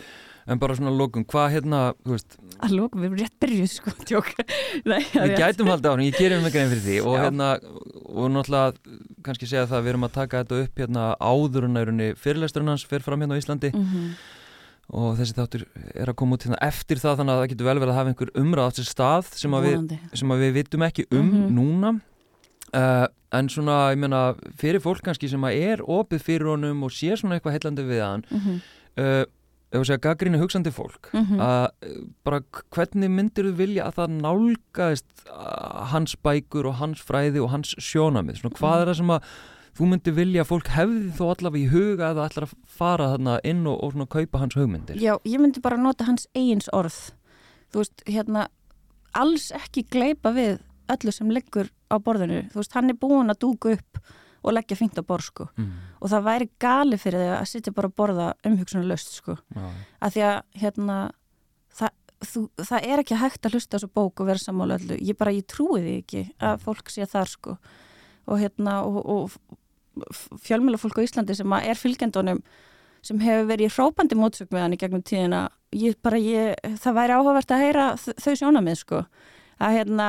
En bara svona lókum, hvað hérna, veist Að lókum, við erum rétt byrjuð, sko, [laughs] Nei, Við gætum haldið á hann, ég gerir mig grein fyrir því og Já. hérna, og náttúrulega kannski segja það að við erum að taka þetta upp hérna áður en að fyrirlesturinn hans fer fram hérna á Íslandi mm -hmm. og þessi þáttur er að koma út hérna eftir það þannig að það getur vel verið að hafa einhver umræð á þessi stað sem að við, sem að við vitum ekki um Mhm. núna uh, en svona, ég meina, fyrir fólk kannski sem að er opið fyrir honum og sé svona eitthvað heillandi við hann mm -hmm. uh, ef við segja gaggrinni hugsandi fólk Mhm. að uh, bara hvernig myndir þú vilja að það nálgaðist uh, hans bækur og hans fræði og hans sjónamið, svona hvað er það sem að þú myndir vilja að fólk hefði þó allavega í huga að það ætlar að fara þarna inn og, og svona kaupa hans hugmyndir? Já, ég myndi bara nota hans eigins orð. Þú veist, hérna alls ekki gleipa við öllu sem liggur á borðinu, þú veist, hann er búin að dúka upp og leggja fínt á borð sko. Mm. og það væri gali fyrir þig að sitja bara að borða umhugsunarlaust sko. Að því að hérna það, þú, það er ekki hægt að hlusta á þessu bók og vera sammála öllu, ég bara, ég trúi því ekki að fólk sé þar sko. Og hérna og, og fjölmjöla fólk á Íslandi sem er fylgjendunum sem hefur verið í hrópandi mótsögn með hann í gegnum tíðina ég bara, ég, það væri áhugavert að heyra þau sjónamið sko. Að hérna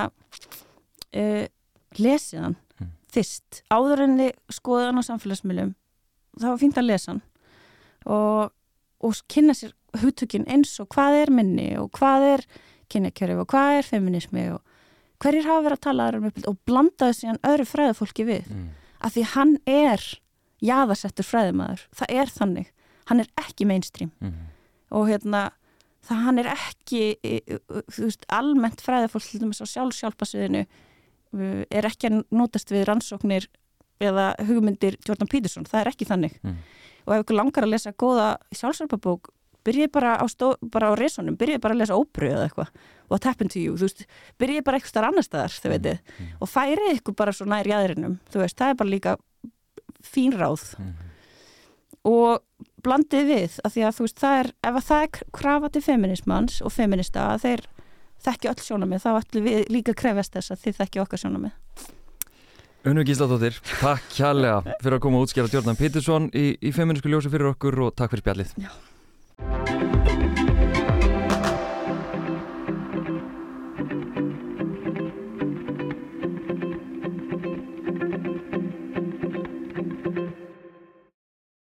uh, lesið hann. Mm. Fyrst, áður en þið skoða hann á samfélagsmiðlum það var fínt að lesa hann. Og, og kynna sér hugtökin eins og hvað er minni og hvað er kynjakjörfi og hvað er feminismi og hverjir hafa verið að tala um og blandaði síðan öðru fræðafólki við. Mm. af því hann er jaðarsettur fræðimæður, það er þannig. Hann er ekki mainstream. Mm. og hérna það hann er ekki e, e, þú veist, almennt fræðafólk til dæmis á sjálfsjálfasviðinu er ekki að notast við rannsóknir eða hugmyndir Jordan Peterson, það er ekki þannig Mm. og ef ykkur langar að lesa góða sjálfsjálfabók byrjið bara á, á resunum, byrjið bara að lesa óbröð eða eitthvað og tap into you, þú veist, byrjið bara eitthvað annar staðar, þau veitir, Mm. og færið ykkur bara svo nær jæðrinum, þú veist, það er bara líka fín ráð Mm. og blandið við að því að þú veist, það er, ef að það er krafa til feminismans og feminista að þeir þekki öll sjónamið, þá ætlum við líka að krefjast þess að þið þekki okkar sjónamið Unnu Gísladóttir, takk kjærlega fyrir að koma að útskjara Jordan Peterson í, í feminísku ljósi fyrir okkur og takk fyrir spjallið Já.